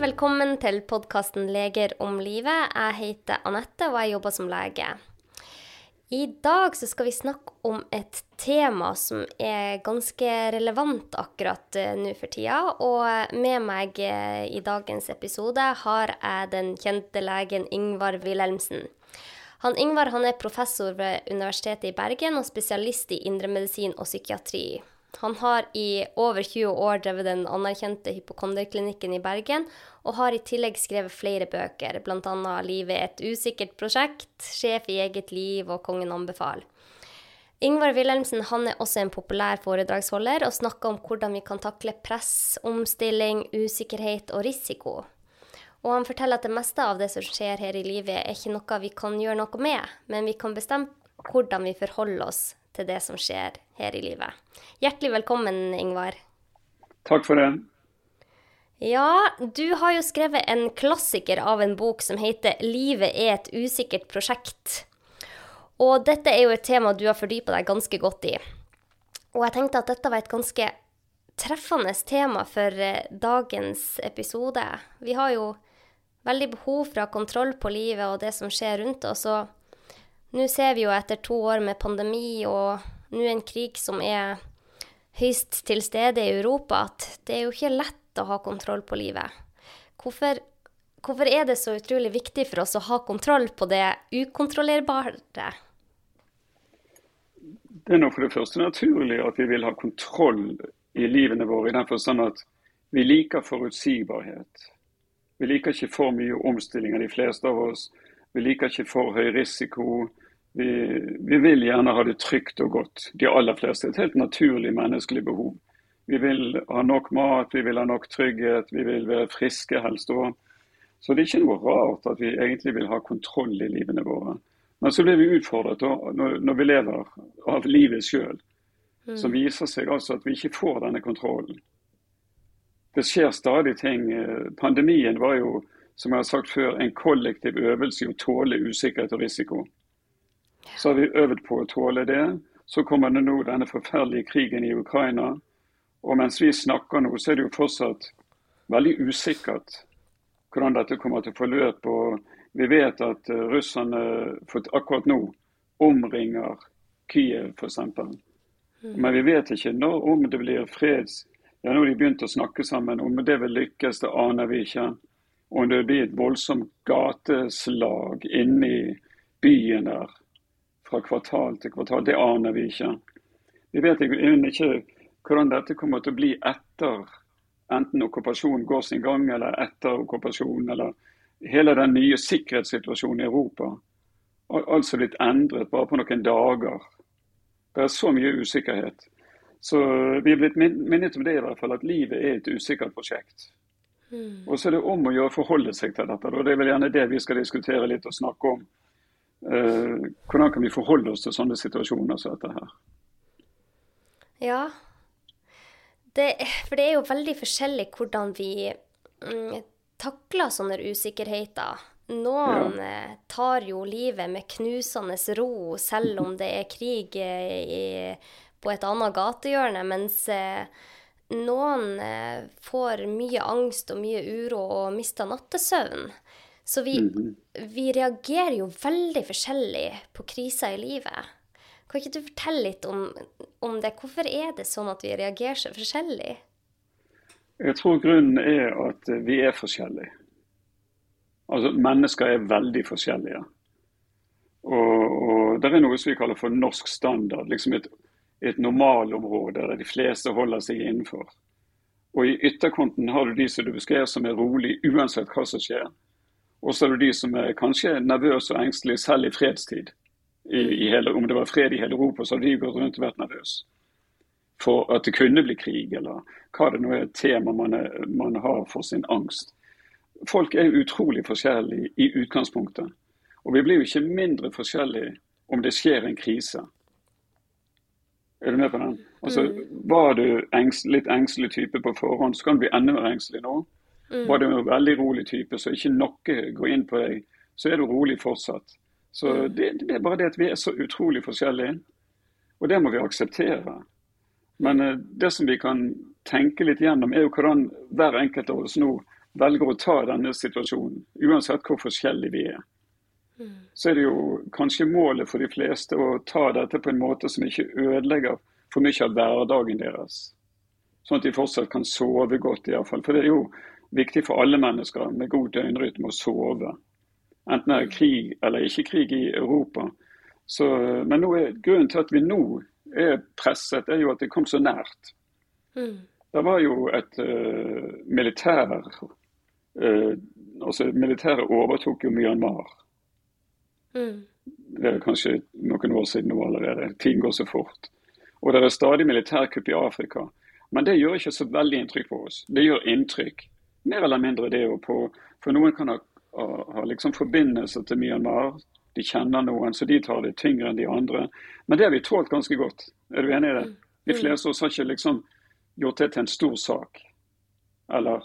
Velkommen til podkasten Leger om livet. Jeg heter Anette, og jeg jobber som lege. I dag skal vi snakke om et tema som er ganske relevant akkurat eh, nå for tida. Og med meg eh, i dagens episode har jeg den kjente legen Ingvar Wilhelmsen. Han Ingvar han er professor ved Universitetet i Bergen og spesialist i indremedisin og psykiatri. Han har i over 20 år drevet den anerkjente hypokonderklinikken i Bergen, og har i tillegg skrevet flere bøker, bl.a. 'Livet er et usikkert prosjekt', 'Sjef i eget liv' og 'Kongen anbefaler'. Ingvar Wilhelmsen han er også en populær foredragsholder og snakker om hvordan vi kan takle press, omstilling, usikkerhet og risiko. Og han forteller at det meste av det som skjer her i livet, er ikke noe vi kan gjøre noe med, men vi kan bestemme hvordan vi forholder oss til det som skjer her i livet. Hjertelig velkommen, Ingvar. Takk for det. Ja, du har jo skrevet en klassiker av en bok som heter 'Livet er et usikkert prosjekt'. Og dette er jo et tema du har fordypa deg ganske godt i. Og jeg tenkte at dette var et ganske treffende tema for eh, dagens episode. Vi har jo veldig behov for å ha kontroll på livet og det som skjer rundt oss. Og nå ser vi jo etter to år med pandemi og nå en krig som er høyst til stede i Europa, at det er jo ikke lett å ha kontroll på livet. Hvorfor, hvorfor er det så utrolig viktig for oss å ha kontroll på det ukontrollerbare? Det er nå for det første naturlig at vi vil ha kontroll i livene våre, i den forstand at vi liker forutsigbarhet. Vi liker ikke for mye omstillinger, de fleste av oss. Vi liker ikke for høy risiko. Vi, vi, vil gjerne ha det trygt og godt, de aller fleste. Et helt naturlig menneskelig behov. Vi vil ha nok mat, vi vil ha nok trygghet, vi vil være friske helst òg. Så det er ikke noe rart at vi egentlig vil ha kontroll i livene våre. Men så blir vi utfordret når, når vi lever av livet sjøl. Som Så viser seg altså at vi ikke får denne kontrollen. Det skjer stadig ting. Pandemien var jo, som jeg har sagt før, en kollektiv øvelse i å tåle usikkerhet og risiko. Så har vi øvd på å tåle det. Så kommer det nå denne forferdelige krigen i Ukraina. Og mens vi snakker nå, så er det jo fortsatt veldig usikkert hvordan dette kommer til å forløpe. Og vi vet at eh, russerne akkurat nå omringer Kiev f.eks. Mm. Men vi vet ikke når, om det blir freds... Ja, nå har de begynt å snakke sammen. Om det vil lykkes, det aner vi ikke. Om det blir et voldsomt gateslag inni byen der fra kvartal til kvartal, det aner vi ikke. Vi vet ikke hvordan dette kommer til å bli etter enten okkupasjonen går sin gang, eller etter okkupasjonen, eller hele den nye sikkerhetssituasjonen i Europa. Altså blitt endret bare på noen dager. Det er så mye usikkerhet. Så vi er blitt minnet om det i hvert fall, at livet er et usikkert prosjekt. Mm. Og så er det om å gjøre å forholde seg til dette. og Det er vel gjerne det vi skal diskutere litt og snakke om. Eh, hvordan kan vi forholde oss til sånne situasjoner som dette her? Ja, det, for det er jo veldig forskjellig hvordan vi mm, takler sånne usikkerheter. Noen ja. Eh, tar jo livet med knusende ro selv om det er krig eh, i, på et annet gatehjørne, mens noen får mye angst og mye uro og mister nattesøvn. Så vi, mm. vi, reagerer jo veldig forskjellig på kriser i livet. Kan ikke du fortelle litt om, om, det? Hvorfor er det sånn at vi reagerer så forskjellig? Jeg tror grunnen er at vi er forskjellige. Altså, Mennesker er veldig forskjellige. Og, og Det er noe som vi kaller for norsk standard. liksom Et, et normalområde der de fleste holder seg innenfor. Og I ytterkanten har du de som du beskrev som er rolig uansett hva som skjer. Og så er det de som er kanskje nervøse og engstelige selv i fredstid. I, i hele, om det var fred i hele Europa, så hadde de gått rundt og vært nervøse for at det kunne bli krig, eller hva det nå er tema man, er, man har for sin angst. Folk er utrolig forskjellige i utgangspunktet. Og vi blir jo ikke mindre forskjellige om det skjer en krise. Er du med på den? Altså, mm. Var du engst, litt engstelig type på forhånd, så kan du bli enda mer engstelig nå. Mm. Var du en veldig rolig type, så ikke noe går inn på deg, så er du rolig fortsatt. Så mm. det, det, er bare det at vi er så utrolig forskjellige. Og det må vi akseptere. Men uh, det som vi kan tenke litt gjennom, er jo hvordan hver enkelt av oss nå velger å ta denne situasjonen, uansett hvor forskjellige vi er, mm. så er det jo kanskje målet for de fleste å ta dette på en måte som ikke ødelegger for mye av hverdagen deres. Sånn at de fortsatt kan sove godt, iallfall. For det er jo viktig for alle mennesker med god døgnrytme å sove. Enten det er krig eller ikke krig i Europa. Så, men er, grunnen til at vi nå er presset, er jo at det kom så nært. Mm. Det var jo et uh, militær uh, altså Militæret overtok jo Myanmar. Mm. Det er kanskje noen år siden nå allerede. Tiden går så fort. Og det er stadig militærkupp i Afrika. Men det gjør ikke så veldig inntrykk på oss. Det gjør inntrykk. Mer eller mindre det. På, for noen kan ha, ha liksom forbindelse til Myanmar. De kjenner noen, så de tar det tyngre enn de andre. Men det har vi tålt ganske godt. Er du enig i det? Mm. De fleste av oss har ikke liksom gjort det til en stor sak. Eller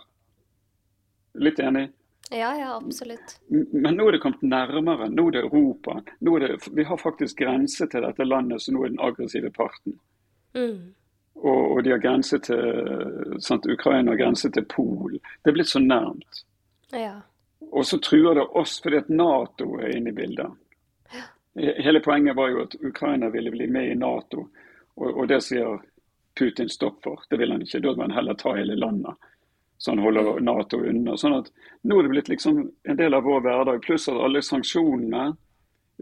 Litt enig? Ja, ja, absolutt. Men nå er det kommet nærmere. Nå er det Europa. Er det, vi har faktisk grense til dette landet, som nå er den aggressive parten. Mm. Og, og, de har grense til sant, Ukraina har grense til Pol. Det er blitt så nærmt. Ja. Og så truer det oss fordi at Nato er inne i bildet. Ja. Hele poenget var jo at Ukraina ville bli med i Nato, og, og det sier Putin stopp for. Det vil han ikke. Da vil han heller ta hele landet. Så han holder mm. Nato unna. Sånn at nå er det blitt liksom en del av vår hverdag. Pluss at alle sanksjonene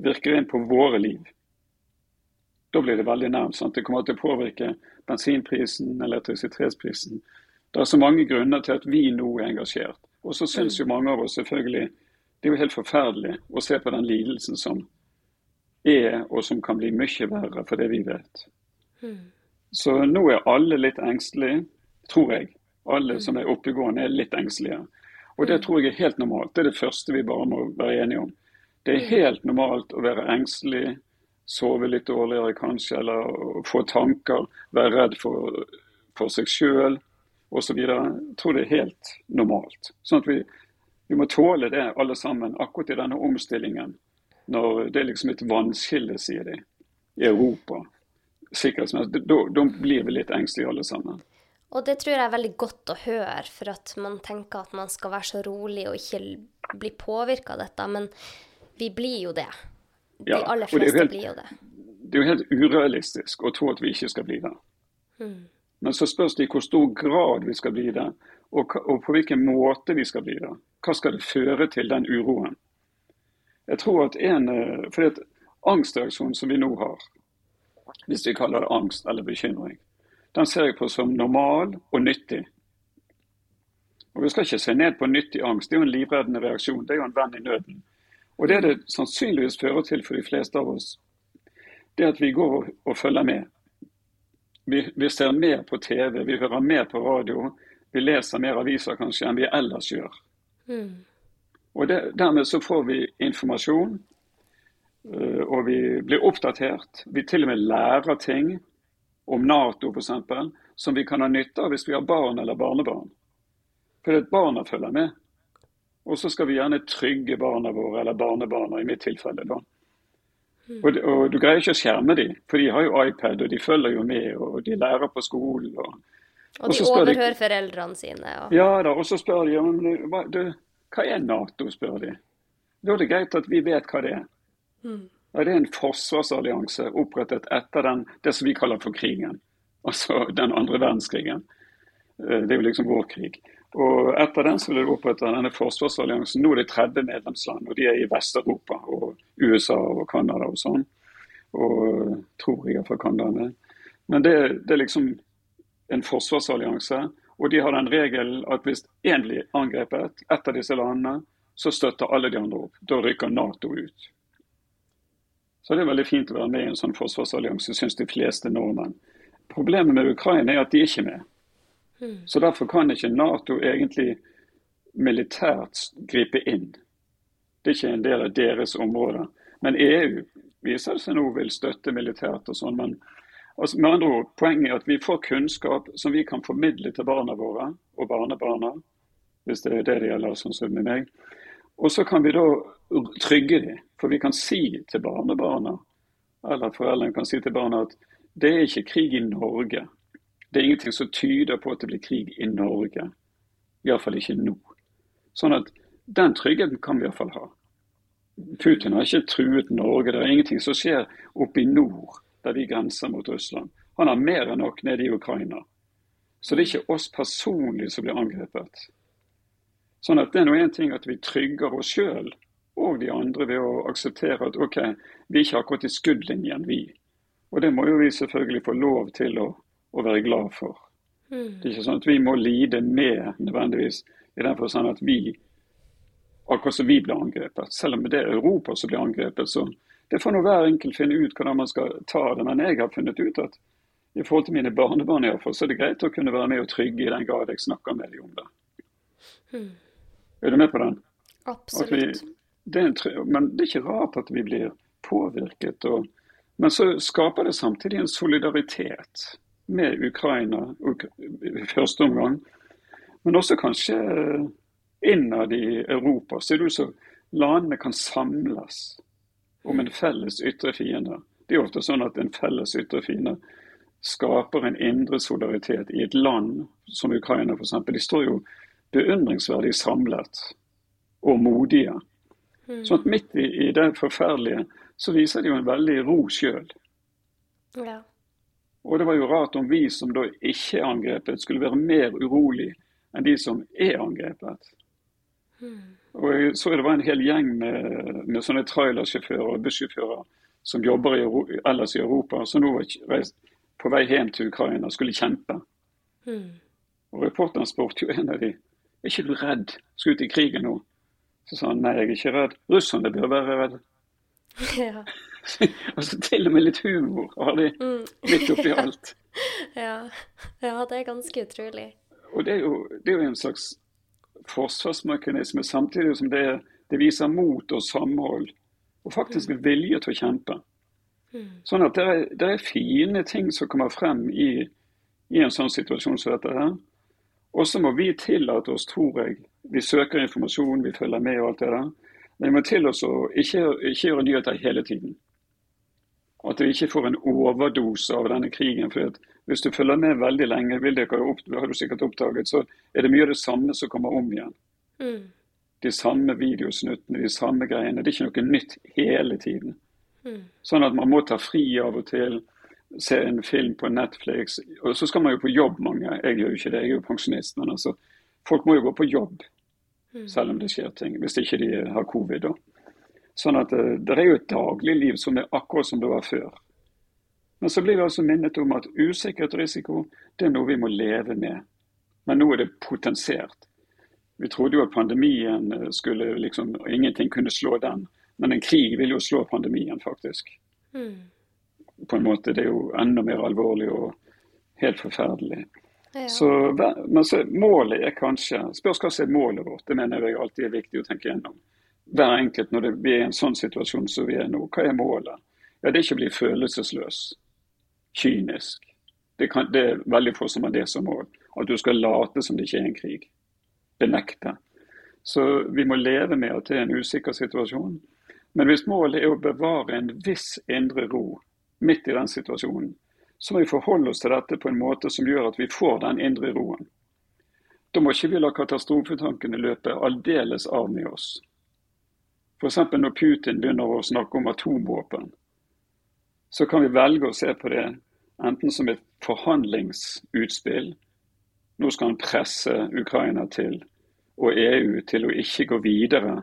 virker inn på våre liv da blir det veldig nærmt. Sant? Det kommer til å påvirke bensinprisen, elektrisitetsprisen. Det er så mange grunner til at vi nå er engasjert. Og så syns jo mange av oss selvfølgelig det er jo helt forferdelig å se på den lidelsen som er, og som kan bli mye verre for det vi vet. Hmm. Så nå er alle litt engstelige, tror jeg. Alle hmm. som er oppegående, er litt engstelige. Og det tror jeg er helt normalt. Det er det første vi bare må være enige om. Det er helt normalt å være engstelig sove litt dårligere kanskje, eller få tanker, være redd for, for seg sjøl osv. Jeg tror det er helt normalt. Sånn at vi, vi, må tåle det alle sammen, akkurat i denne omstillingen. Når det er liksom et vannskille, sier de, i Europa. Sikkerhetsmessig. Da, da blir vi litt engstelige alle sammen. Og det tror jeg er veldig godt å høre, for at man tenker at man skal være så rolig og ikke bli påvirka av dette. Men vi blir jo det. De ja, aller fleste helt, blir jo det. Det er jo helt urealistisk å tro at vi ikke skal bli det. Mm. Men så spørs det i hvor stor grad vi skal bli det, og, og, på hvilken måte vi skal bli det. Hva skal det føre til, den uroen? Jeg tror at en, eh, fordi at Angstreaksjonen som vi nå har, hvis vi kaller det angst eller bekymring, den ser jeg på som normal og nyttig. Og Vi skal ikke se ned på nyttig angst. Det er jo en livreddende reaksjon. Det er jo en venn i nøden. Og Det det sannsynligvis fører til for de fleste av oss, det er at vi går og følger med. Vi, vi ser mer på TV, vi hører mer på radio, vi leser mer aviser kanskje enn vi ellers gjør. Mm. Og det, Dermed så får vi informasjon, øh, og vi blir oppdatert. Vi til og med lærer ting om Nato f.eks. som vi kan ha nytte av hvis vi har barn eller barnebarn. For barna følger med. Og så skal vi gjerne trygge barna våre, eller barnebarna i mitt tilfelle. da. Mm. Og, og, Du greier ikke å skjerme dem, for de har jo iPad og de følger jo med. og De lærer på skolen. Og, og de overhører de, foreldrene sine. Og... Ja da, og så spør de om hva, du, hva er Nato, spør de. Da er det greit at vi vet hva det er. Mm. Ja, det er en forsvarsallianse opprettet etter den, det som vi kaller for krigen. Altså den andre verdenskrigen. Eh, det er jo liksom vår krig. Og Etter den så ble det opprettet denne forsvarsalliansen. Nå er det 30 medlemsland, og de er i Vest-Europa. Og USA og Canada og sånn. Og tror jeg iallfall Canada. Men det, det, er liksom en forsvarsallianse. Og de har den regelen at hvis én blir angrepet, ett av disse landene, så støtter alle de andre opp. Da rykker Nato ut. Så det er veldig fint å være med i en sånn forsvarsallianse, syns de fleste nordmenn. Problemet med Ukraina er at de er ikke med. Mm. Så Derfor kan ikke Nato egentlig militært gripe inn. Det er ikke en del av deres områder. Men EU viser seg nå vil støtte militært og sånn. Men altså, med andre ord, poenget er at vi får kunnskap som vi kan formidle til barna våre og barnebarna, hvis det er det det gjelder, sånn som med meg. Og så kan vi da trygge dem. For vi kan si til barnebarna, eller foreldrene kan si til barna at det er ikke krig i Norge. Det er ingenting som tyder på at det blir krig i Norge. Iallfall ikke nå. Sånn at den tryggheten kan vi iallfall ha. Putin har ikke truet Norge. Det er ingenting som skjer oppe i nord, der vi grenser mot Russland. Han har mer enn nok nede i Ukraina. Så det er ikke oss personlig som blir angrepet. Sånn at Det er nå én ting at vi trygger oss sjøl og de andre ved å akseptere at ok, vi er ikke akkurat i skuddlinjen, vi. Og det må jo vi selvfølgelig få lov til å, å være glad for. Mm. Det er ikke sånn at vi må lide med nødvendigvis, i den forstand at vi akkurat som vi blir angrepet. Selv om det er Europa som blir angrepet, så det får nå hver enkelt finne ut hvordan man skal ta det. Men jeg har funnet ut at i forhold til mine barnebarn i hvert fall, så er det greit å kunne være med og trygge i den grad jeg snakker med dem om det. Mm. Er du med på den? Absolutt. Vi, det en, men det er ikke rart at vi blir påvirket. Og, men så skaper det samtidig en solidaritet med Ukraina i første omgang. Men også kanskje innad i Europa så er det ut som landene kan samles om en felles ytre fiende. Det er ofte sånn at en felles ytre fiende skaper en indre solidaritet i et land som Ukraina f.eks. De står jo beundringsverdig samlet og modige. Mm. Sånn at midt i, i, det forferdelige så viser de jo en veldig ro sjøl. Ja. Og det var jo rart om vi som da ikke er angrepet, skulle være mer urolig enn de som er angrepet. Og jeg så det var en hel gjeng med, med sånne trailersjåfører og bussjåfører som jobber i, ellers i Europa, som nå var på vei hjem til Ukraina og skulle kjempe. Mm. Og Reporteren spurte jo en av de er ikke du redd, skal ut i krigen nå. Så sa han nei, jeg er ikke redd. Russerne bør være redde. Ja. altså til og med litt humor har de mm. litt oppi alt. ja. ja, det er ganske utrolig. Og det er, jo, det er jo en slags forsvarsmekanisme, samtidig som det, det, viser mot og samhold. Og faktisk mm. vilje til å kjempe. Mm. Sånn at det er, det er, fine ting som kommer frem i, i en sånn situasjon som dette her. Og så må vi tillate oss, tror jeg Vi søker informasjon, vi følger med og alt det der. Men vi må til oss å ikke, ikke gjøre nyheter hele tiden. At vi ikke får en overdose av denne krigen. for hvis du følger med veldig lenge, vil dere har du sikkert oppdaget, så er det mye av det samme som kommer om igjen. Mm. De samme videosnuttene, de samme greiene. Det er ikke noe nytt hele tiden. Mm. Sånn at man må ta fri av og til, se en film på Netflix. Og så skal man jo på jobb, mange. Jeg gjør jo ikke det, jeg er jo pensjonist. Men altså, folk må jo gå på jobb mm. selv om det skjer ting. Hvis ikke de har covid, da. Sånn at det, eh, det er jo et dagligliv som er akkurat som det var før. Men så blir vi altså minnet om at usikkerhet og risiko det er noe vi må leve med. Men nå er det potensert. Vi trodde jo at pandemien eh, skulle liksom Ingenting kunne slå den. Men en krig vil jo slå pandemien, faktisk. Mm. På en måte. Det er jo enda mer alvorlig og helt forferdelig. Ja. Så, men så, målet er kanskje Spørs hva som er målet vårt. Det mener jeg alltid er viktig å tenke gjennom. Hver enkelt når det, vi er i en sånn situasjon som vi er nå. Hva er målet? Ja, Det er ikke å bli følelsesløs kynisk. Det, kan, det, er veldig få som har det som mål. At du skal late som det ikke er en krig. Benekte. Så vi må leve med at det er en usikker situasjon. Men hvis målet er å bevare en viss indre ro midt i den situasjonen, så må vi forholde oss til dette på en måte som gjør at vi får den indre roen. Da må ikke vi la katastrofetankene løpe aldeles av med oss. F.eks. når Putin begynner å snakke om atomvåpen, så kan vi velge å se på det enten som et forhandlingsutspill. Nå skal han presse Ukraina til, og EU til å ikke gå videre,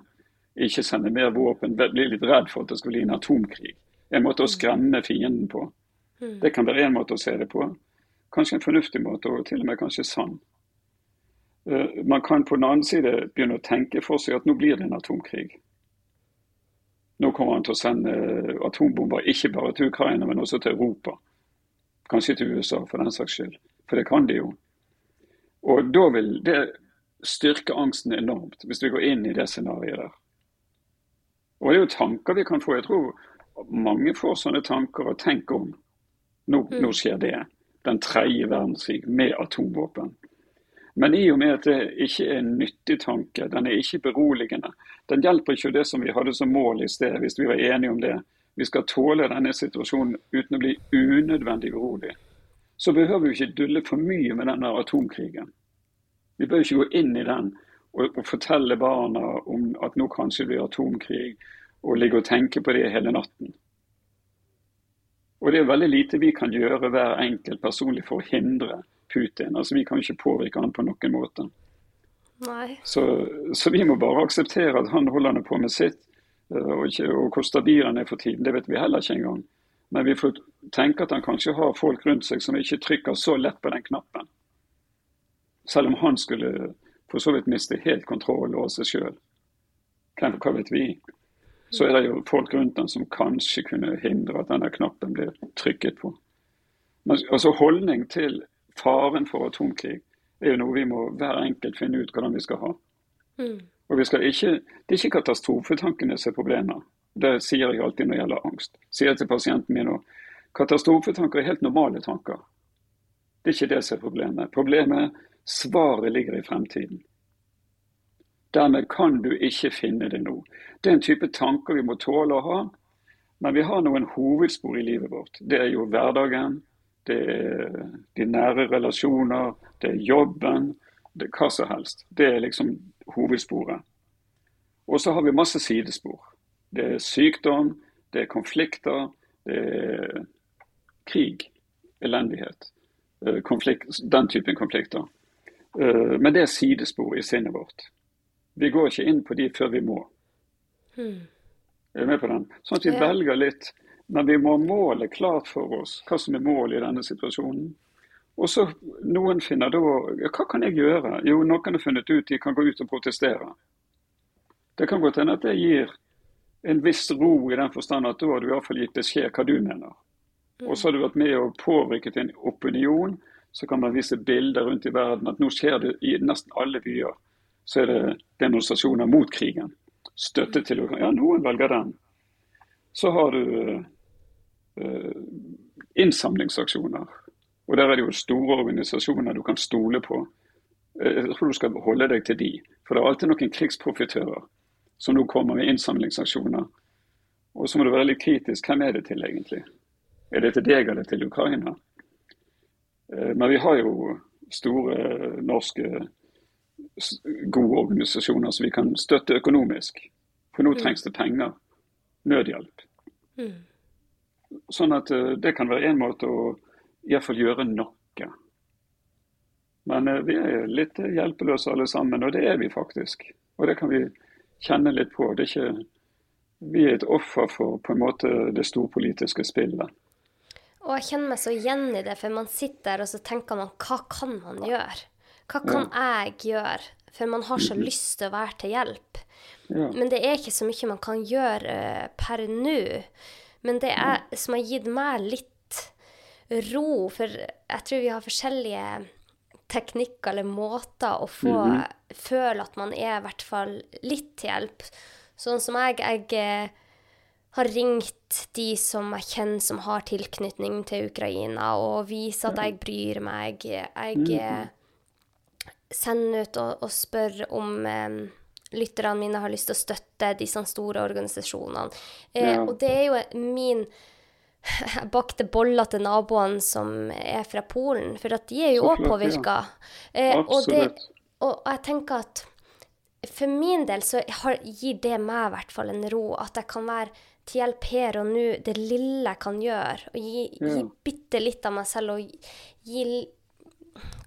ikke sende mer våpen, bli litt redd for at det skal bli en atomkrig. En måte å mm. skremme fienden på. Mm. Det kan være én måte å se det på. Kanskje en fornuftig måte, og til og med kanskje sann. Eh, man kan på den annen side begynne å tenke for seg at nå blir det en atomkrig. Nå kommer han til å sende atombomber ikke bare til Ukraina, men også til Europa. Kanskje til USA, for den saks skyld. For det kan de jo. Og da vil det styrke angsten enormt, hvis vi går inn i det scenarioet der. Og det er jo tanker vi kan få. Jeg tror mange får sånne tanker og tenker om. Nå, nå mm. skjer det. Den tredje verdenskrig med atomvåpen. Men i og med at det ikke er en nyttig tanke, den er ikke beroligende. Den hjelper ikke det som vi hadde som mål i sted, hvis vi var enige om det. Vi skal tåle denne situasjonen uten å bli unødvendig urolig. Så behøver vi ikke dulle for mye med denne atomkrigen. Vi bør ikke gå inn i den og, og fortelle barna om at nå kanskje det blir atomkrig, og ligge og tenke på det hele natten. Og det er veldig lite vi kan gjøre hver enkelt personlig for å hindre Putin. Altså Vi kan ikke påvirke han på noen måte. Så, så, vi må bare akseptere at han holder på med sitt. Eh, og, ikke, og hvor stabil han er for tiden, det vet vi heller ikke engang. Men vi får tenke at han kanskje har folk rundt seg som ikke trykker så lett på den knappen. Selv om han skulle for så vidt miste helt kontroll over seg sjøl. Hva vet vi? så er det jo folk rundt den som kanskje kunne hindre at denne knappen blir trykket på. Men altså holdning til faren for atomkrig er jo noe vi må hver enkelt finne ut hvordan vi skal ha. Mm. Og vi skal ikke, Det er ikke katastrofetankene som er problemet. Det sier jeg alltid når det gjelder angst. Sier til pasienten min nå. Katastrofetanker er helt normale tanker. Det er ikke det som er problemet. Problemet er svaret ligger i fremtiden. Dermed kan du ikke finne det nå. Det er en type tanker vi må tåle å ha. Men vi har noen hovedspor i livet vårt. Det er jo hverdagen, det er de nære relasjoner, det er jobben, det er hva som helst. Det er liksom hovedsporet. Og så har vi masse sidespor. Det er sykdom, det er konflikter, det er krig, elendighet. Eh, konflikt, den typen konflikter. Eh, men det er sidespor i sinnet vårt. Vi går ikke inn på de før vi må. Hmm. Er du med på den? Sånn at vi velger litt. Men vi må måle klart for oss hva som er målet i denne situasjonen. Og så Noen finner da Hva kan jeg gjøre? Jo, noen har funnet ut de kan gå ut og protestere. Det kan godt hende at det gir en viss ro i den forstand at da har du iallfall gitt beskjed hva du mener. Og så har du vært med og påvirket en opinion. Så kan man vise bilder rundt i verden at nå skjer det i nesten alle byer så er det demonstrasjoner mot krigen. Støtte til. Ja, noen velger den. Så har du uh, innsamlingsaksjoner. Og der er det jo store organisasjoner du kan stole på. Eh, jeg tror du skal holde deg til de. For det er alltid noen krigsprofitører som nå kommer med innsamlingsaksjoner. Og så må du være litt kritisk. Hvem er det til, egentlig? Er det til deg eller til Ukraina? Eh, men vi har jo store norske gode organisasjoner som vi kan støtte økonomisk. For nå mm. trengs det penger. Nødhjelp. Mm. Sånn at uh, det kan være en måte å iallfall gjøre noe. Men uh, vi er litt hjelpeløse alle sammen, og det er vi faktisk. Og det kan vi kjenne litt på. Det er ikke, vi er et offer for på en måte det storpolitiske spillet. Og jeg kjenner meg så igjen i det, for man sitter der og så tenker man hva kan man gjøre? Hva kan jeg gjøre? For man har så lyst til å være til hjelp. Ja. Men det er ikke så mye man kan gjøre uh, per nå. Men det er, som har gitt meg litt ro, for jeg tror vi har forskjellige teknikker eller måter å få mm -hmm. føle at man er i hvert fall litt til hjelp. Sånn som jeg, jeg uh, har ringt de som jeg kjenner som har tilknytning til Ukraina, og viser at jeg bryr meg. Jeg mm -hmm. sender ut og, og spør om eh, lytterne mine har lyst til å støtte disse store organisasjonene. Eh, ja. Og det er jo min jeg bakte boller til naboene som er fra Polen, for at de er jo òg påvirka. Eh, og, og, jeg tenker at for min del så har, gir det meg i hvert fall en ro, at jeg kan være til hjelp her og nå, det lille jeg kan gjøre. Og gi, ja. gi bitte litt av meg selv og gi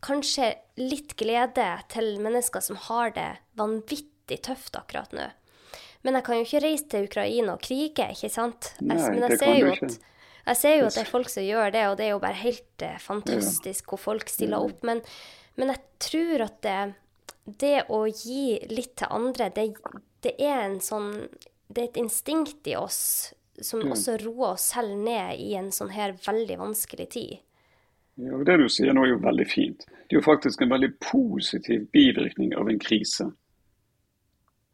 kanskje litt glede til mennesker som har det vanvittig tøft akkurat nå. Men jeg kan jo ikke reise til Ukraina og krige, ikke sant? Nei, men jeg ser jo at jeg ser jo at det er folk som gjør det, og det er jo bare helt eh, fantastisk hvor folk stiller opp. Men, men jeg tror at det, det, å gi litt til andre, det, det, er en sånn Det er et instinkt i oss som også roer oss selv ned i en sånn her veldig vanskelig tid. Ja, det du sier nå er jo veldig fint. Det er jo faktisk en veldig positiv bivirkning av en krise.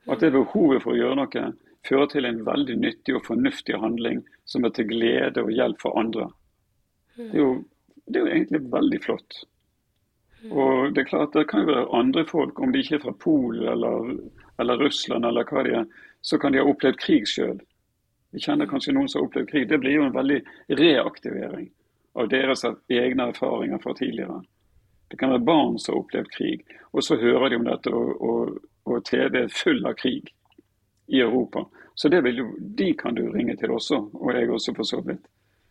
At det behovet for å gjøre noe fører til en veldig nyttig og fornuftig handling som er til glede og hjelp for andre. Det er jo, det er jo egentlig veldig flott. Og Det er klart det kan jo være andre folk, om de ikke er fra Polen eller, eller, Russland eller hva de er, så kan de ha opplevd krig sjøl. Vi kjenner kanskje noen som har opplevd krig. Det blir jo en veldig reaktivering av deres egne erfaringer fra tidligere. Det kan være barn som har opplevd krig. Og så hører de om dette, og, og, og TV er full av krig i Europa. Så det vil jo, de kan du ringe til også, og jeg også for så vidt.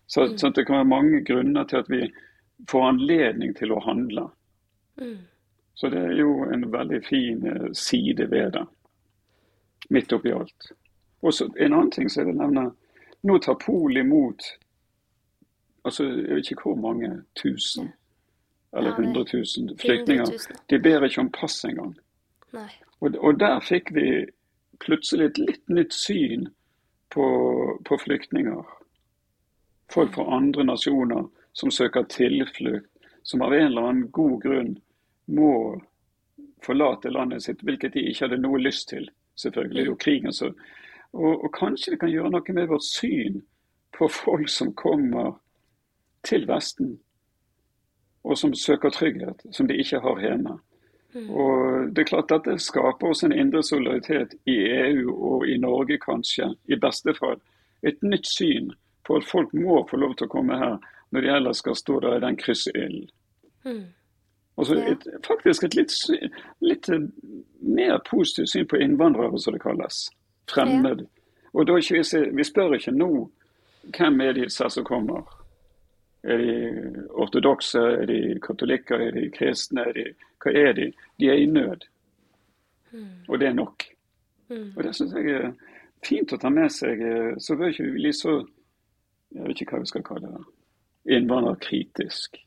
Så, mm. så det kan være mange grunner til at vi får anledning til å handle. Mm. Så det er jo en veldig fin eh, side ved det, midt oppi alt. Og så En annen ting som jeg vil nevne. Nå tar Pol imot altså jeg vet ikke hvor mange tusen eller 100 000 flyktninger. De ber ikke om pass engang. Og, og, der fikk vi plutselig et litt nytt syn på, på flyktninger. Folk fra andre nasjoner som søker tilflukt, som av en eller annen god grunn må forlate landet sitt, hvilket de ikke hadde noe lyst til. Selvfølgelig. Det krigen så og, og, kanskje det kan gjøre noe med vårt syn på folk som kommer til Vesten, og som søker trygghet, som de ikke har hjemme. Mm. Og det er klart Dette skaper også en indre solidaritet i EU og i Norge, kanskje, i beste fall. Et nytt syn på at folk må få lov til å komme her når de ellers skal stå der i den kryssilden. Mm. Altså et, faktisk et litt, litt, mer positivt syn på innvandrere, som det kalles fremmed. Og da vi spør ikke nå hvem er de som kommer. Er de ortodokse, er de katolikker, er de kristne? Er de, hva er de? De er i nød. Mm. Og det er nok. Mm. Og Det syns jeg er fint å ta med seg. Så bør ikke vi bli så Jeg vet ikke hva vi skal kalle det. Innvandrerkritisk.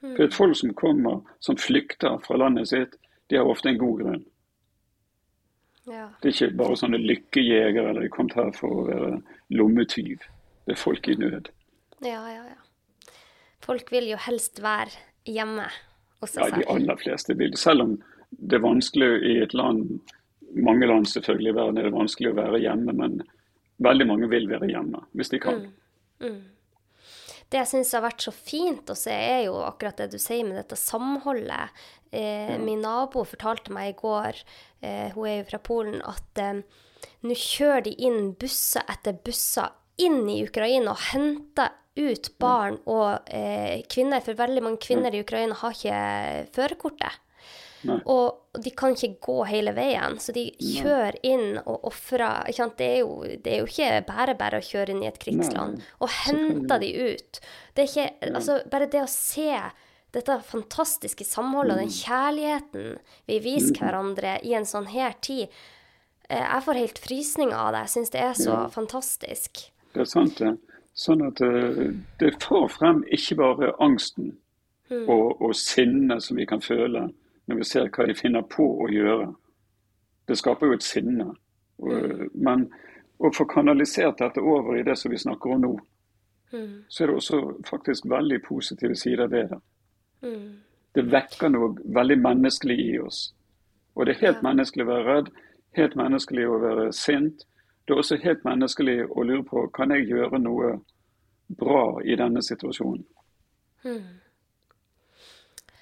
Mm. For et folk som kommer, som flykter fra landet sitt, de har ofte en god grunn. Ja. Det er ikke bare sånne lykkejegere eller de kommet her for å være lommetyv. Det er folk i nød. Ja, ja, ja. Folk vil jo helst være hjemme hos seg selv. Ja, de aller fleste vil. Selv om det er vanskelig i et land, mange land selvfølgelig i verden er det vanskelig å være hjemme, men veldig mange vil være hjemme hvis de kan. Mm. Mm det jeg syns har vært så fint å se, er jo akkurat det du sier med dette samholdet. Eh, min nabo fortalte meg i går, eh, hun er jo fra Polen, at eh, nå kjører de inn busser etter busser inn i Ukraina og henter ut barn og eh, kvinner. For veldig mange kvinner i Ukraina har ikke førerkortet. Og de kan ikke gå hele veien, så de kjører inn og ofrer det, det, er jo ikke bare bare å kjøre inn i et krigsland. Og henter de ut. Det er ikke Altså, bare det å se dette fantastiske samholdet og den mm. kjærligheten vi viser mm. hverandre i en sånn her tid eh, Jeg får helt frysninger av det. Jeg syns det er så ja. fantastisk. Det er sant, det. Sånn at eh, det får frem ikke bare angsten mm. og, og sinnet som vi kan føle, når vi ser hva de finner på å gjøre. Det skaper jo et sinne. Mm. Men å få kanalisert dette over i det som vi snakker om nå, mm. så er det også faktisk veldig positive sider ved det. Det vekker noe veldig menneskelig i oss. Og det er helt menneskelig å være redd, helt menneskelig å være sint. Det er også helt menneskelig å lure på kan jeg gjøre noe bra i denne situasjonen. Hmm.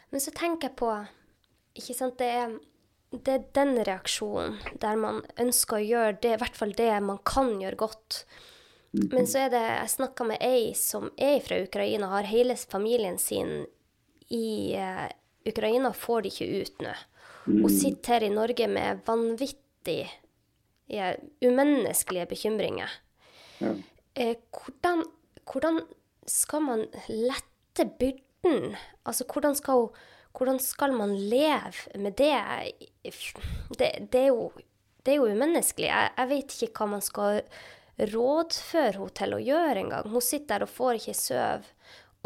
Men så tenker jeg på ikke sant, det er, det er den reaksjonen der man ønsker å gjøre det, i hvert fall det man kan gjøre godt. Men så er det Jeg snakka med ei som er fra Ukraina, har hele familien sin i uh, Ukraina, får de ikke ut nå. Hun sitter her i Norge med vanvittig ja, umenneskelige bekymringer. Ja. Eh, hvordan, hvordan, skal man lette byrden? Altså, hvordan skal hvordan skal man leve med det? Det, det, er, jo, det er, jo, umenneskelig. Jeg, jeg, vet ikke hva man skal rådføre henne til å gjøre engang. Hun sitter der og får ikke sove,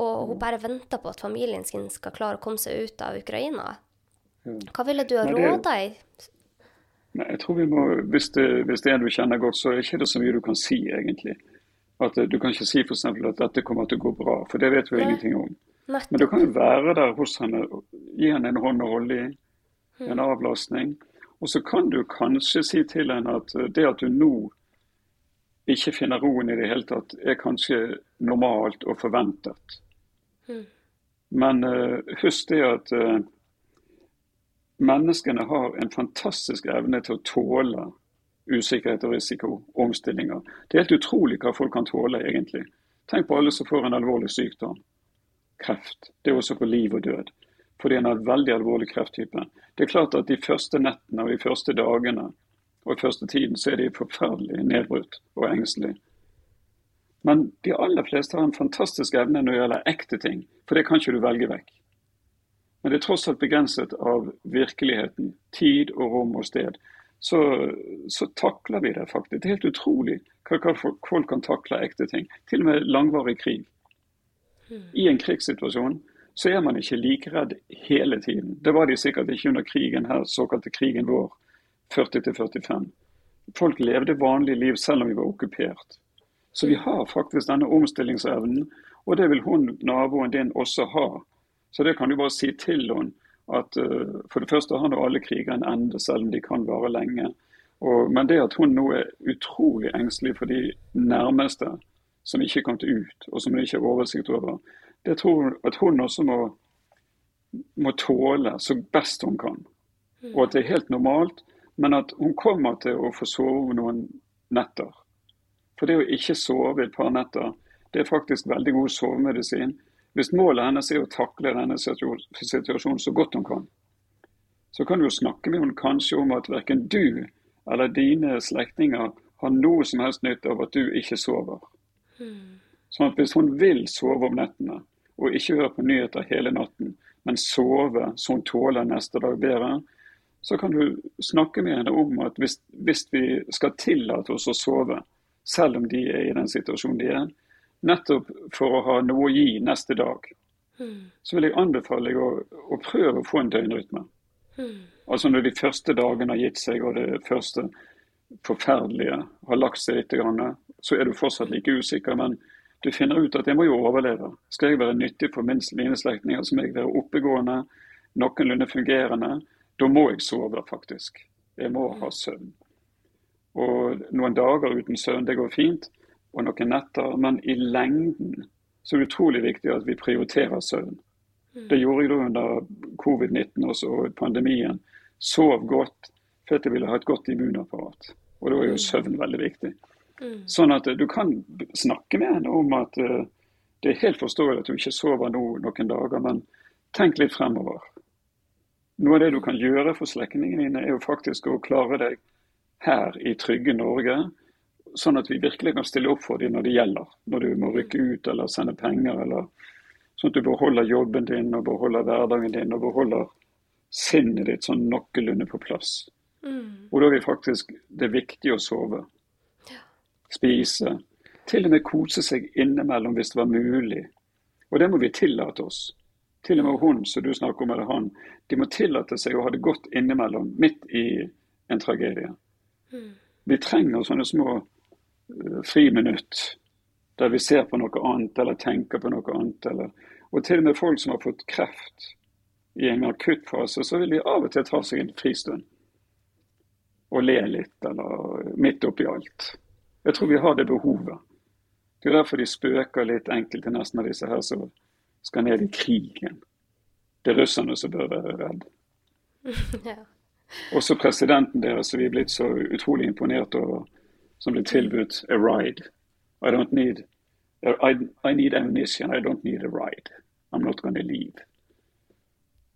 og hun bare venter på at familien sin skal klare å komme seg ut av Ukraina. Hva ville du ha råda i? Nei, jeg tror vi må, hvis det, hvis det er en du kjenner godt, så er det ikke så mye du kan si, egentlig. At Du kan ikke si f.eks. at dette kommer til å gå bra, for det vet vi ingenting om. Men du kan jo være der hos henne, gi henne en hånd å holde i, en mm. avlastning. Og så kan du kanskje si til henne at eh, det at du nå ikke finner roen i det hele tatt, er kanskje normalt og forventet. Mm. Men uh, husk det at uh, menneskene har en fantastisk evne til å tåle usikkerhet og risiko, omstillinger. Det er helt utrolig hva folk kan tåle, egentlig. Tenk på alle som får en alvorlig sykdom kreft. Det er også på liv og død. fordi en har veldig alvorlig krefttype. Det er klart at de første nettene og de første dagene og første tiden så er de forferdelig nedbrutt og engstelige. Men de aller fleste har en fantastisk evne når det gjelder ekte ting, for det kan ikke du velge vekk. Men det er tross alt begrenset av virkeligheten, tid og rom og sted. Så, så takler vi det faktisk. Det er helt utrolig hva folk kan takle ekte ting. Til og med langvarig krig. I en krigssituasjon så er man ikke like redd hele tiden. Det var de sikkert ikke under krigen her, såkalte krigen vår, 40-45. Folk levde vanlige liv selv om vi var okkupert. Så vi har faktisk denne omstillingsevnen, og det vil hun naboen din også ha. Så det kan du bare si til henne at uh, for det første har nå alle kriger en ende, selv om de kan vare lenge. Og, men det at hun nå er utrolig engstelig for de nærmeste som ikke er kommet ut, og som hun ikke har oversikt over, det tror hun at hun også må, må tåle så best hun kan. Og at det er helt normalt, men at hun kommer til å få sove noen netter. For det å ikke sove et par netter, det er faktisk veldig god sovemedisin. Hvis målet hennes er å takle denne situasjonen så godt hun kan, så kan du jo snakke med henne kanskje om at verken du eller dine slektninger har noe som helst nytte av at du ikke sover. Sånn at hvis hun vil sove om nettene, og ikke høre på nyheter hele natten, men sove så hun tåler neste dag bedre, så kan du snakke med henne om at hvis, hvis vi skal tillate oss å sove, selv om de er i den situasjonen de er. Nettopp for å ha noe å gi neste dag. Mm. Så vil jeg anbefale å, å prøve å få en døgnrytme. Mm. Altså når de første dagene har gitt seg, og det første forferdelige har lagt seg litt, så er du fortsatt like usikker. Men du finner ut at jeg må jo overleve. Skal jeg være nyttig for mine slektninger, så må jeg være oppegående, noenlunde fungerende. Da må jeg sove, faktisk. Jeg må ha søvn. Og noen dager uten søvn, det går fint. Og noen netter. Men i lengden så er det utrolig viktig at vi prioriterer søvn. Mm. Det gjorde jeg da under covid-19 og pandemien. Sov godt for at jeg ville ha et godt immunapparat. Og da er jo mm. søvn veldig viktig. Mm. Sånn at du kan snakke med henne om at uh, det er helt forståelig at du ikke sover nå noen dager, men tenk litt fremover. Noe av det du kan gjøre for slektningene dine, er jo faktisk å klare deg her i trygge Norge, sånn at vi virkelig kan stille opp for dem når det gjelder. Når du må rykke ut eller sende penger, eller sånn at du beholder jobben din og beholder hverdagen din og beholder sinnet ditt sånn noenlunde på plass. Mm. Og da er det faktisk det er viktig å sove. Spise. Til og med kose seg innimellom hvis det var mulig. Og det må vi tillate oss. Til og med hun som du snakker om, eller han. De må tillate seg å ha det godt innimellom, midt i en tragedie. Vi trenger sånne små friminutt der vi ser på noe annet eller tenker på noe annet. Eller, og til og med folk som har fått kreft i en akutt fase, så vil de av og til ta seg en fristund. Og le litt, eller midt oppi alt. Jeg tror vi har det behovet. Det er derfor de spøker litt enkelte nesten av disse her som skal ned i krigen. Det er russerne som bør være redde. ja. Også presidenten deres som vi er blitt så utrolig imponert over, som ble tilbudt a ride. I don't need I, I need ammunition, I don't need a ride. I'm not gonna leave.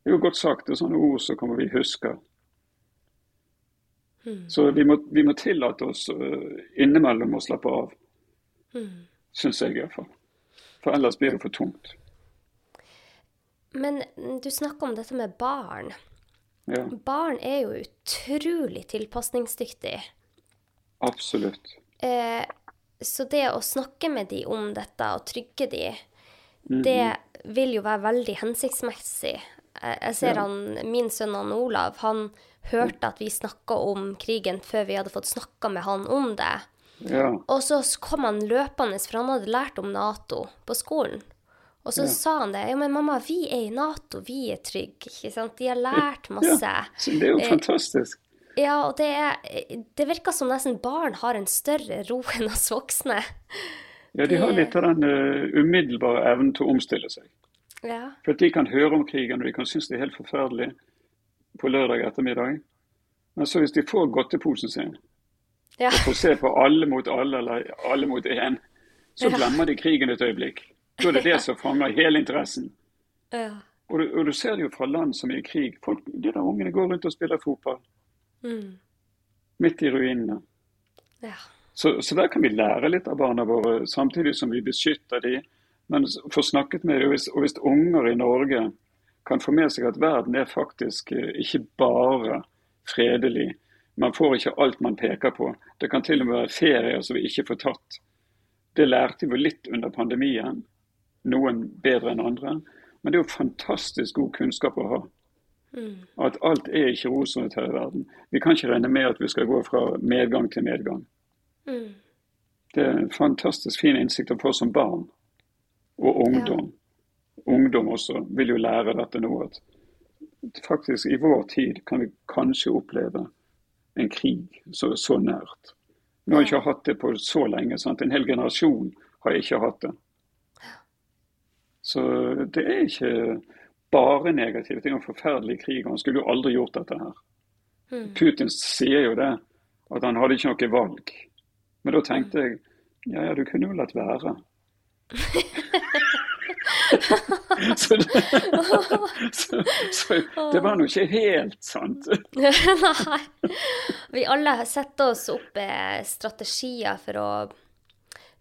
Det er jo godt sagt. Det er sånne ord som kommer vi huske. Mm. Så vi må, vi må, tillate oss uh, innimellom å slappe av. Mm. Syns jeg iallfall. For ellers blir det for tungt. Men du snakker om dette med barn. Ja. Barn er jo utrolig tilpasningsdyktige. Absolutt. Eh, så det å snakke med dem om dette og trygge dem, mm -hmm. det vil jo være veldig hensiktsmessig. Jeg ser ja. han, Min sønn han Olav han hørte at vi snakka om krigen før vi hadde fått snakka med han om det. Ja. Og så kom han løpende, for han hadde lært om Nato på skolen. Og så ja. sa han det. Ja, men mamma, vi er i Nato, vi er trygge. ikke sant? De har lært masse. Ja, så det er jo eh, fantastisk. Ja, og det, er, det virker som nesten barn har en større ro enn oss voksne. Ja, de har litt av den uh, umiddelbare evnen til å omstille seg. Ja. For at de kan høre om krigen, og de kan synes det er helt forferdelig på lørdag ettermiddag. Men så hvis de får godteposen sin, ja. og får se på alle mot alle, eller alle mot én, så glemmer de krigen et øyeblikk. Da er det det som fanger hele interessen. Ja. Og du, og du ser det jo fra land som er i krig. Folk, de der ungene går rundt og spiller fotball. Mm. Midt i ruinene. Ja. Så, så, der kan vi lære litt av barna våre, samtidig som vi beskytter dem. Men få snakket med dem. Og hvis, og hvis unger i Norge kan få med seg at verden er faktisk eh, ikke bare fredelig. Man får ikke alt man peker på. Det kan til og med være ferier som vi ikke får tatt. Det lærte vi litt under pandemien. Noen bedre enn andre. Men det er jo fantastisk god kunnskap å ha. Mm. At alt er ikke rosenrødt her i verden. Vi kan ikke regne med at vi skal gå fra medgang til medgang. Mm. Det er en fantastisk fin innsikt å få som barn og ungdom. Ja. Ungdom også vil jo lære dette nå. at faktisk i vår tid kan vi kanskje oppleve en krig så, så nært. Nå har jeg ikke hatt det på så lenge. Sant? En hel generasjon har jeg ikke hatt det. Så det er ikke bare negativt. Det er en forferdelig krig. Han skulle jo aldri gjort dette her. Mm. Putin sier jo det, at han hadde ikke noe valg. Men da tenkte jeg ja, ja, du kunne jo latt være. så, det, så, så, det, var nå ikke helt sant. Nei. Vi alle setter oss opp strategier for å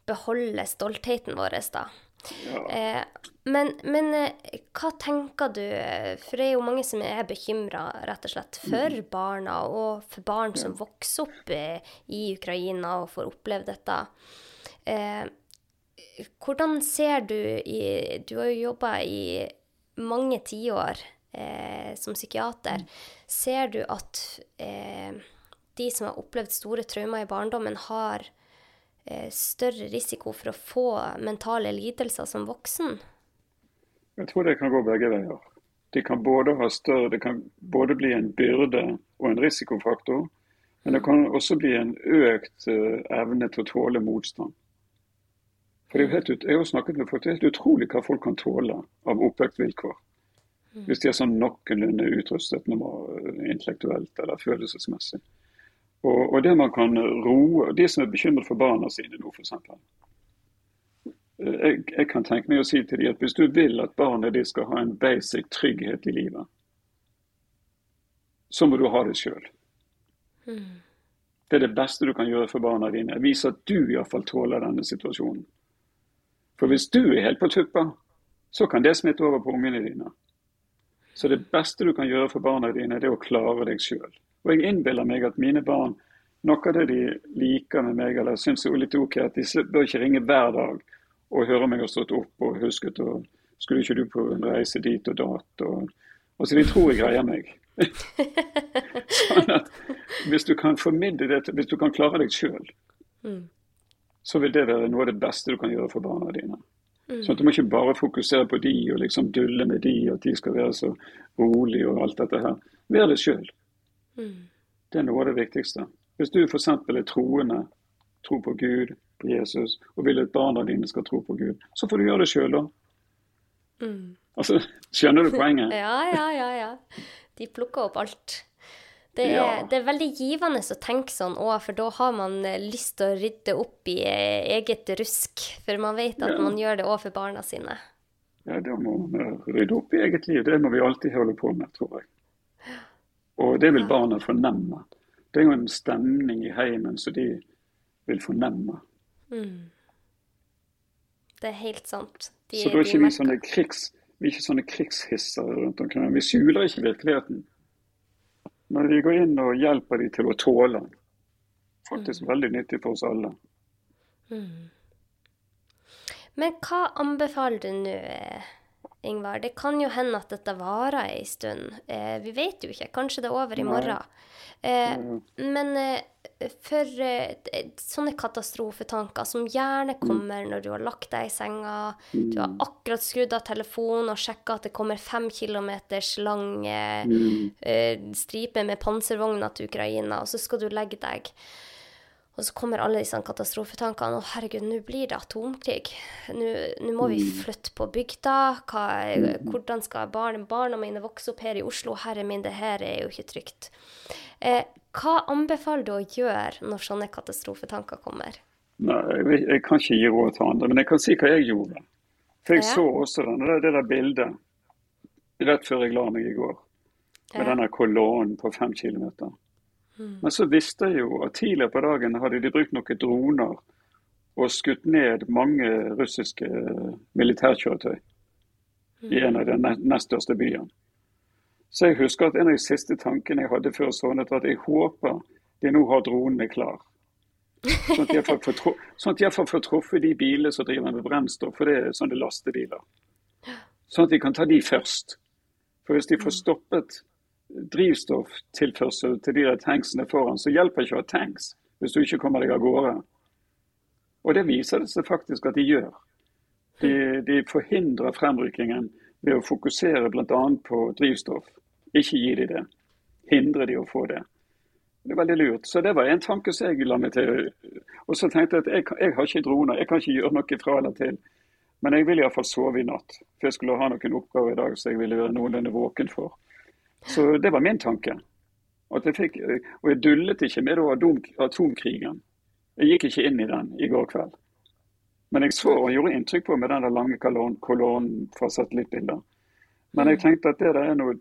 beholde stoltheten vår, da. Ja. Eh, men, men, eh, hva tenker du, for det er jo mange som er bekymra rett og slett for mm. barna, og for barn som vokser opp i Ukraina og får oppleve dette. Eh, hvordan ser du i Du har jo jobba i mange tiår eh, som psykiater. Mm. Ser du at eh, de som har opplevd store traumer i barndommen, har eh, større risiko for å få mentale lidelser som voksen? Jeg tror det kan gå begge veier. Det kan både ha større, det kan både bli en byrde og en risikofaktor, men det kan også bli en økt uh, evne til å tåle motstand. For det er jo helt Jeg har snakket med folk, det er helt utrolig hva folk kan tåle av oppvekstvilkår. Hvis de er sånn noenlunde utrustet eh, intellektuelt eller følelsesmessig. Og, og, det man kan roe De som er bekymret for barna sine nå, f.eks jeg, jeg, kan tenke meg å si til dem at hvis du vil at barnet ditt skal ha en basic trygghet i livet, så må du ha det sjøl. Mm. Det er det beste du kan gjøre for barna dine. Vise at du iallfall tåler denne situasjonen. For hvis du er helt på tuppa, så kan det smitte over på ungene dine. Så det beste du kan gjøre for barna dine, det er å klare deg sjøl. Og jeg innbiller meg at mine barn, noe av det de liker med meg, eller syns er litt OK, at de bør ikke ringe hver dag og hører meg har stått opp og husket og skulle ikke du på en reise dit og dat? Og, altså, de tror jeg greier meg. sånn at hvis du kan formidle det, hvis du kan klare deg sjøl, mm. så vil det være noe av det beste du kan gjøre for barna dine. Mm. Sånn at Du må ikke bare fokusere på de og liksom dulle med de, og at de skal være så rolige og alt dette her. Vær det sjøl. Mm. Det er noe av det viktigste. Hvis du f.eks. er troende, tror på Gud, på Jesus, og vil at barna dine skal tro på Gud, så får du gjøre det sjøl, da. Mm. Altså, skjønner du poenget? ja, ja, ja, ja. De plukker opp alt. Det er, ja. det er veldig givende å tenke sånn òg, for da har man eh, lyst til å rydde opp i eh, eget rusk. For man vet at ja. man gjør det òg for barna sine. Ja, da må man rydde opp i eget liv. Det må vi alltid holde på med, tror jeg. Og det vil barna fornemme. Det er jo en stemning i heimen som de vil fornemme. Mm. Det er helt sant. De, så da er ikke vi sånne krigs, vi er ikke sånne krigshissere rundt omkring. Vi skjuler ikke virkeligheten. Men vi går inn og hjelper dem til å tåle den. Faktisk mm. veldig nyttig for oss alle. Mm. Men hva anbefaler du nå, Ingvar? Det kan jo hende at dette varer ei stund. Eh, vi vet jo ikke. Kanskje det er over i morgen. Eh, mm. Men eh, for eh, sånne katastrofetanker som gjerne mm. kommer når du har lagt deg i senga, du har mm. akkurat skrudd av telefonen og sjekka at det kommer fem kilometers lang eh, mm. stripe med panservogner til Ukraina, og så skal du legge deg. Og så kommer alle disse katastrofetankene. Å, herregud, nå blir det atomkrig. Nå må vi flytte på bygda. Hva, hvordan skal barn, barna mine vokse opp her i Oslo? Herre min, det her er jo ikke trygt. Eh, hva anbefaler du å gjøre når sånne katastrofetanker kommer? Nei, jeg, jeg, kan ikke gi råd til andre, men jeg kan si hva jeg gjorde. For jeg ja. så også den, det, det der bildet rett før jeg la meg i går. Med Ja. denne kolonnen på fem kilometer. Mm. Men så visste jeg jo at tidligere på dagen hadde de brukt noen droner og skutt ned mange russiske militærkjøretøy i en av de nest største byene. Så jeg husker at en av de siste tankene jeg hadde før sovnet, var at jeg håper de nå har dronene klar. Sånn at de får sånn får får truffet de bilene som driver med brennstoff, for det er sånne lastebiler. Sånn at de kan ta de først. For hvis de får stoppet drivstofftilførsel til de der tanksene foran, så hjelper ikke å ha tanks hvis du ikke kommer deg av gårde. Og det viser det seg faktisk at de gjør. De, de forhindrer fremrykkingen ved å fokusere bl.a. på drivstoff. Ikke gi de det. Hindre de å få det. Det er veldig lurt. Så det var en tanke som jeg la meg til. Og så tenkte jeg at jeg, jeg har ikke droner, jeg kan ikke gjøre noe fra eller til. Men jeg vil iallfall sove i natt. For jeg skulle ha noen oppgaver i dag som jeg ville være noenlunde våken for. Så det var min tanke. Jeg fikk, og jeg dullet ikke med atomkrigen. Jeg gikk ikke inn i den i går kveld. Men jeg så og gjorde inntrykk på med den lange kolon- kolonnen fra satellittbilder. Men jeg tenkte at det der er noe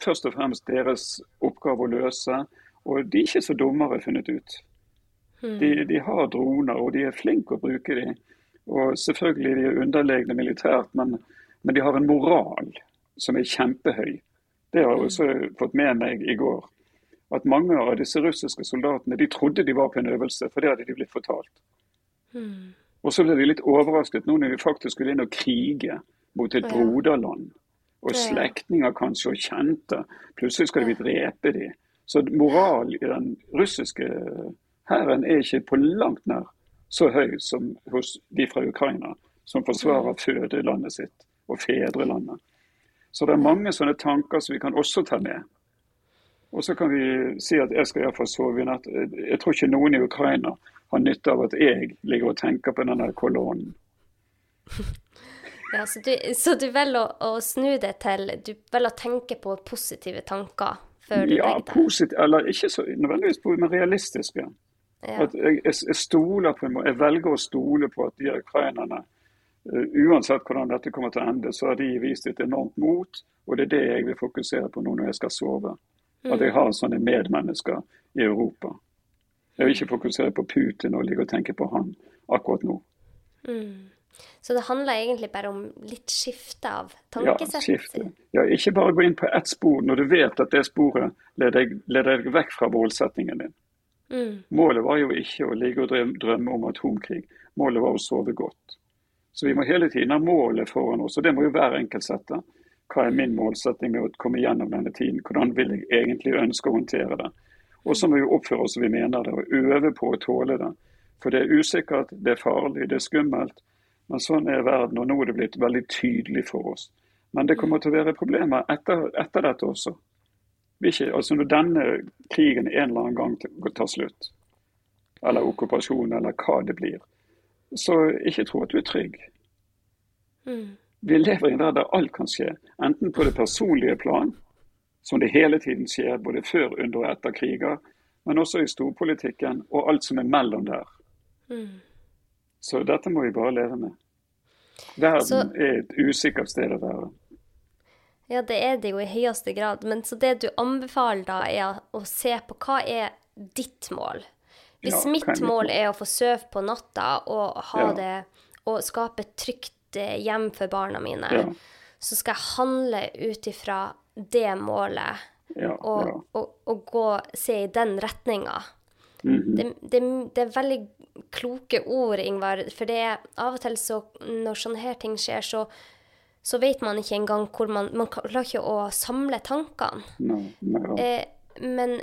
først og fremst deres oppgave å løse. Og de er ikke så dumme, har jeg funnet ut. De, de har droner, og de er flinke å bruke de. Og selvfølgelig de er underlegne militært, men, men de har en moral som er kjempehøy. Det har jeg også fått med meg i går. At mange av disse russiske soldatene de trodde de var på en øvelse, for det hadde de blitt fortalt. Mm. Og så ble de litt overrasket nå når de faktisk skulle inn og krige mot et broderland. Og slektninger kanskje, og kjente. Plutselig skal vi drepe de. Så moral i den russiske hæren er ikke på langt nær så høy som hos de fra Ukraina, som forsvarer fødelandet sitt og fedrelandet. Så det er mange sånne tanker som vi kan også ta med. Og så kan vi si at jeg skal iallfall sove i natt. Jeg tror ikke noen i Ukraina har nytte av at jeg ligger og tenker på denne kolonnen. Ja, så du, så du velger å, å snu det til Du velger å tenke på positive tanker før du Ja, legger deg? eller ikke så nødvendigvis på, men realistiske. Ja. At jeg, jeg, jeg stoler på en måte, jeg velger å stole på at de ukrainerne, uansett hvordan dette kommer til å ende, så har de vist et enormt mot. Og det er det jeg vil fokusere på nå når jeg skal sove. At jeg har sånne medmennesker i Europa. Jeg vil ikke fokusere på Putin og ligge og tenke på han akkurat nå. Mm. Så det handler egentlig bare om litt skifte av Ja, skifte. Ja, ikke bare gå inn på ett spor når du vet at det sporet leder deg vekk fra målsettingen din. Mm. Målet var jo ikke å ligge og drømme om atomkrig. Målet var å sove godt. Så vi må hele tiden ha målet foran oss, og det må jo hver enkelt sette. Hva er min målsetting med å komme gjennom denne tiden? Hvordan vil jeg egentlig ønske å håndtere det? Og så må vi oppføre oss som vi mener det, og øve på å tåle det. For det er usikkert, det er farlig, det er skummelt. Men sånn er verden, og nå er det blitt veldig tydelig for oss. Men det kommer til å være problemer etter, etter dette også. Ikke, altså Når denne krigen en eller annen gang tar slutt, eller okkupasjon, eller hva det blir, så ikke tro at du er trygg. Mm. Vi lever i en der alt kan skje, enten på det personlige plan, som det hele tiden skjer, både før, under og etter kriger, men også i storpolitikken og alt som er mellom der. Mm. Så dette må vi bare leve med. Verden Så- er et usikkert sted å være. Ja, det er det jo i høyeste grad. Men så det du anbefaler da, er å se på hva er ditt mål. Hvis Ja, mitt mål er å få sove på natta og ha Ja. det og skape et trygt eh, hjem for barna mine, Ja. så skal jeg handle ut ifra det målet og, og, og gå se i den retninga. Mhm. det, det, det er veldig kloke ord, Ingvar. For det er av og til så når sånne her ting skjer, så, så vet man ikke engang hvor man Man klarer ikke å samle tankene. Nei, nei, ja. Eh, men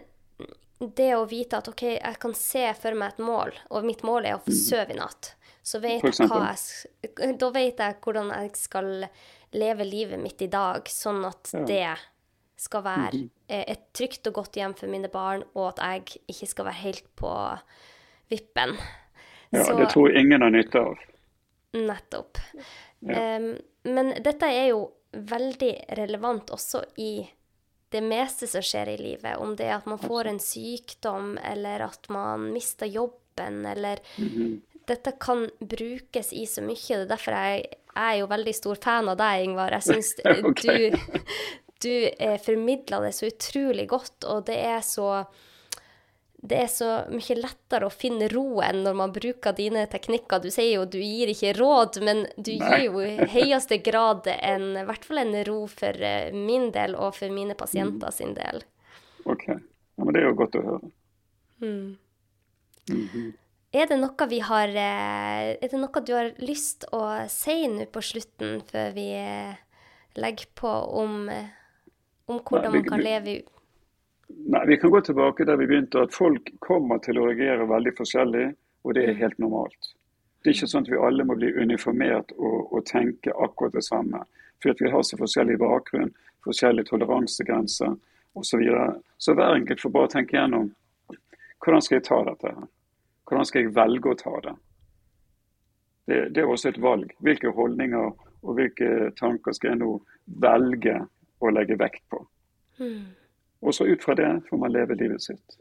det å vite at OK, jeg kan se for meg et mål, og mitt mål er å få sove i natt, så vet. Jeg Da vet jeg hvordan jeg skal leve livet mitt i dag, sånn at Ja. Mhm. det skal være eh, et trygt og godt hjem for mine barn, og at jeg ikke skal være helt på vippen. ja, Så- det tror jeg ingen har nytte av. Nettopp. Ja. Um, men dette er jo veldig relevant også i det meste som skjer i livet. Om det er at man får en sykdom, eller at man mister jobben, eller Mhm. Dette kan brukes i så mye. Det er derfor jeg jeg er jo veldig stor fan av deg, Ingvar. Jeg syns du, du eh, formidler det så utrolig godt, og det er så det er så mye lettere å finne roen når man bruker dine teknikker. Du sier jo du gir ikke råd, men du Nei. gir jo i høyeste grad en, i hvert fall en ro for eh, min del og for mine pasienter sin del. Ok. Ja, men det er jo godt å høre. Er det noe vi har eh, Er det noe du har lyst å si nå på slutten, før vi eh, legger på om, om hvordan vi- man kan leve u- Nei, Vi kan gå tilbake der vi begynte, at folk kommer til å reagere veldig forskjellig, og det er helt normalt. Det er ikke sånn at vi alle må bli uniformert og, og tenke akkurat det samme. For vi har så forskjellig bakgrunn, forskjellige toleransegrenser osv. Så, videre. så hver enkelt får bare tenke gjennom hvordan skal jeg ta dette her? Hvordan skal jeg velge å ta det? Det, det er også et valg. Hvilke holdninger og hvilke tanker skal jeg nå velge å legge vekt på? Og så ut fra det får man leve livet sitt.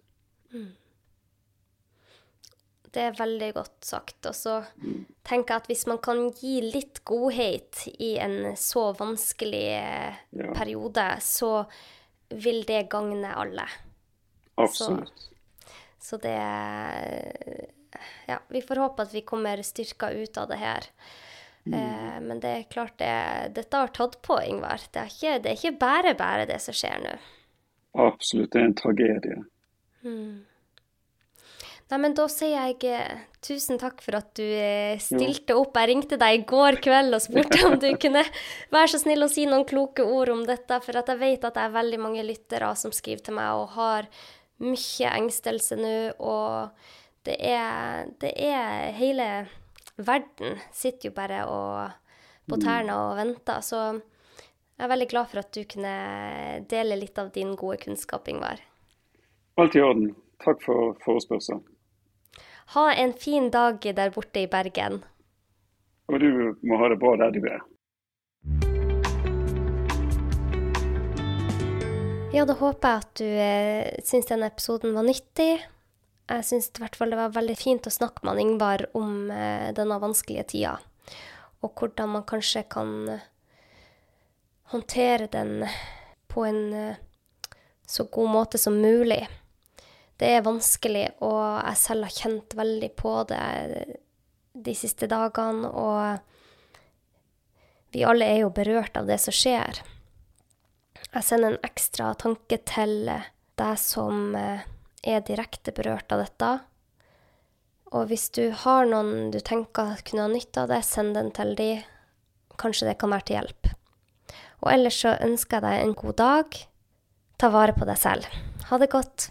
Det er veldig godt sagt. Og så tenker jeg at hvis man kan gi litt godhet i en så vanskelig eh, Ja. periode, så vil det gagne alle. Absolutt. Så det Ja, vi får håpe at vi kommer styrka ut av det her. Mm. men det er klart det, dette har tatt på, Ingvar. Det er ikke, det er ikke bare bare, det som skjer nå. Absolutt. Er en tragedie. Nei, men da sier jeg eh, tusen takk for at du eh, stilte opp. Jeg ringte deg i går kveld og spurte om du kunne være så snill å si noen kloke ord om dette, for jeg vet at det er veldig mange lyttere som skriver til meg og har mye engstelse nå, og det er, det er Hele verden sitter jo bare og, på tærne og venter, så jeg er veldig glad for at du kunne dele litt av din gode kunnskap, Ingvar. Alt i orden. Takk for forespørselen. Ha en fin dag der borte i Bergen. Og du må ha det bra der du er. Ja, da håper jeg at du eh, syns denne episoden var nyttig. Jeg syns i hvert fall det var veldig fint å snakke med Ingvar om eh, denne vanskelige tida. Og hvordan man kanskje kan håndtere den på en eh, så god måte som mulig. Det er vanskelig, og jeg selv har kjent veldig på det eh, de siste dagene. Og vi alle er jo berørt av det som skjer. Jeg sender en ekstra tanke til eh, deg som er direkte berørt av dette. Og hvis du har noen du tenker kunne ha nytte av det, send den til de. Kanskje det kan være til hjelp. Og ellers så ønsker jeg deg en god dag. Ta vare på deg selv. Ha det godt.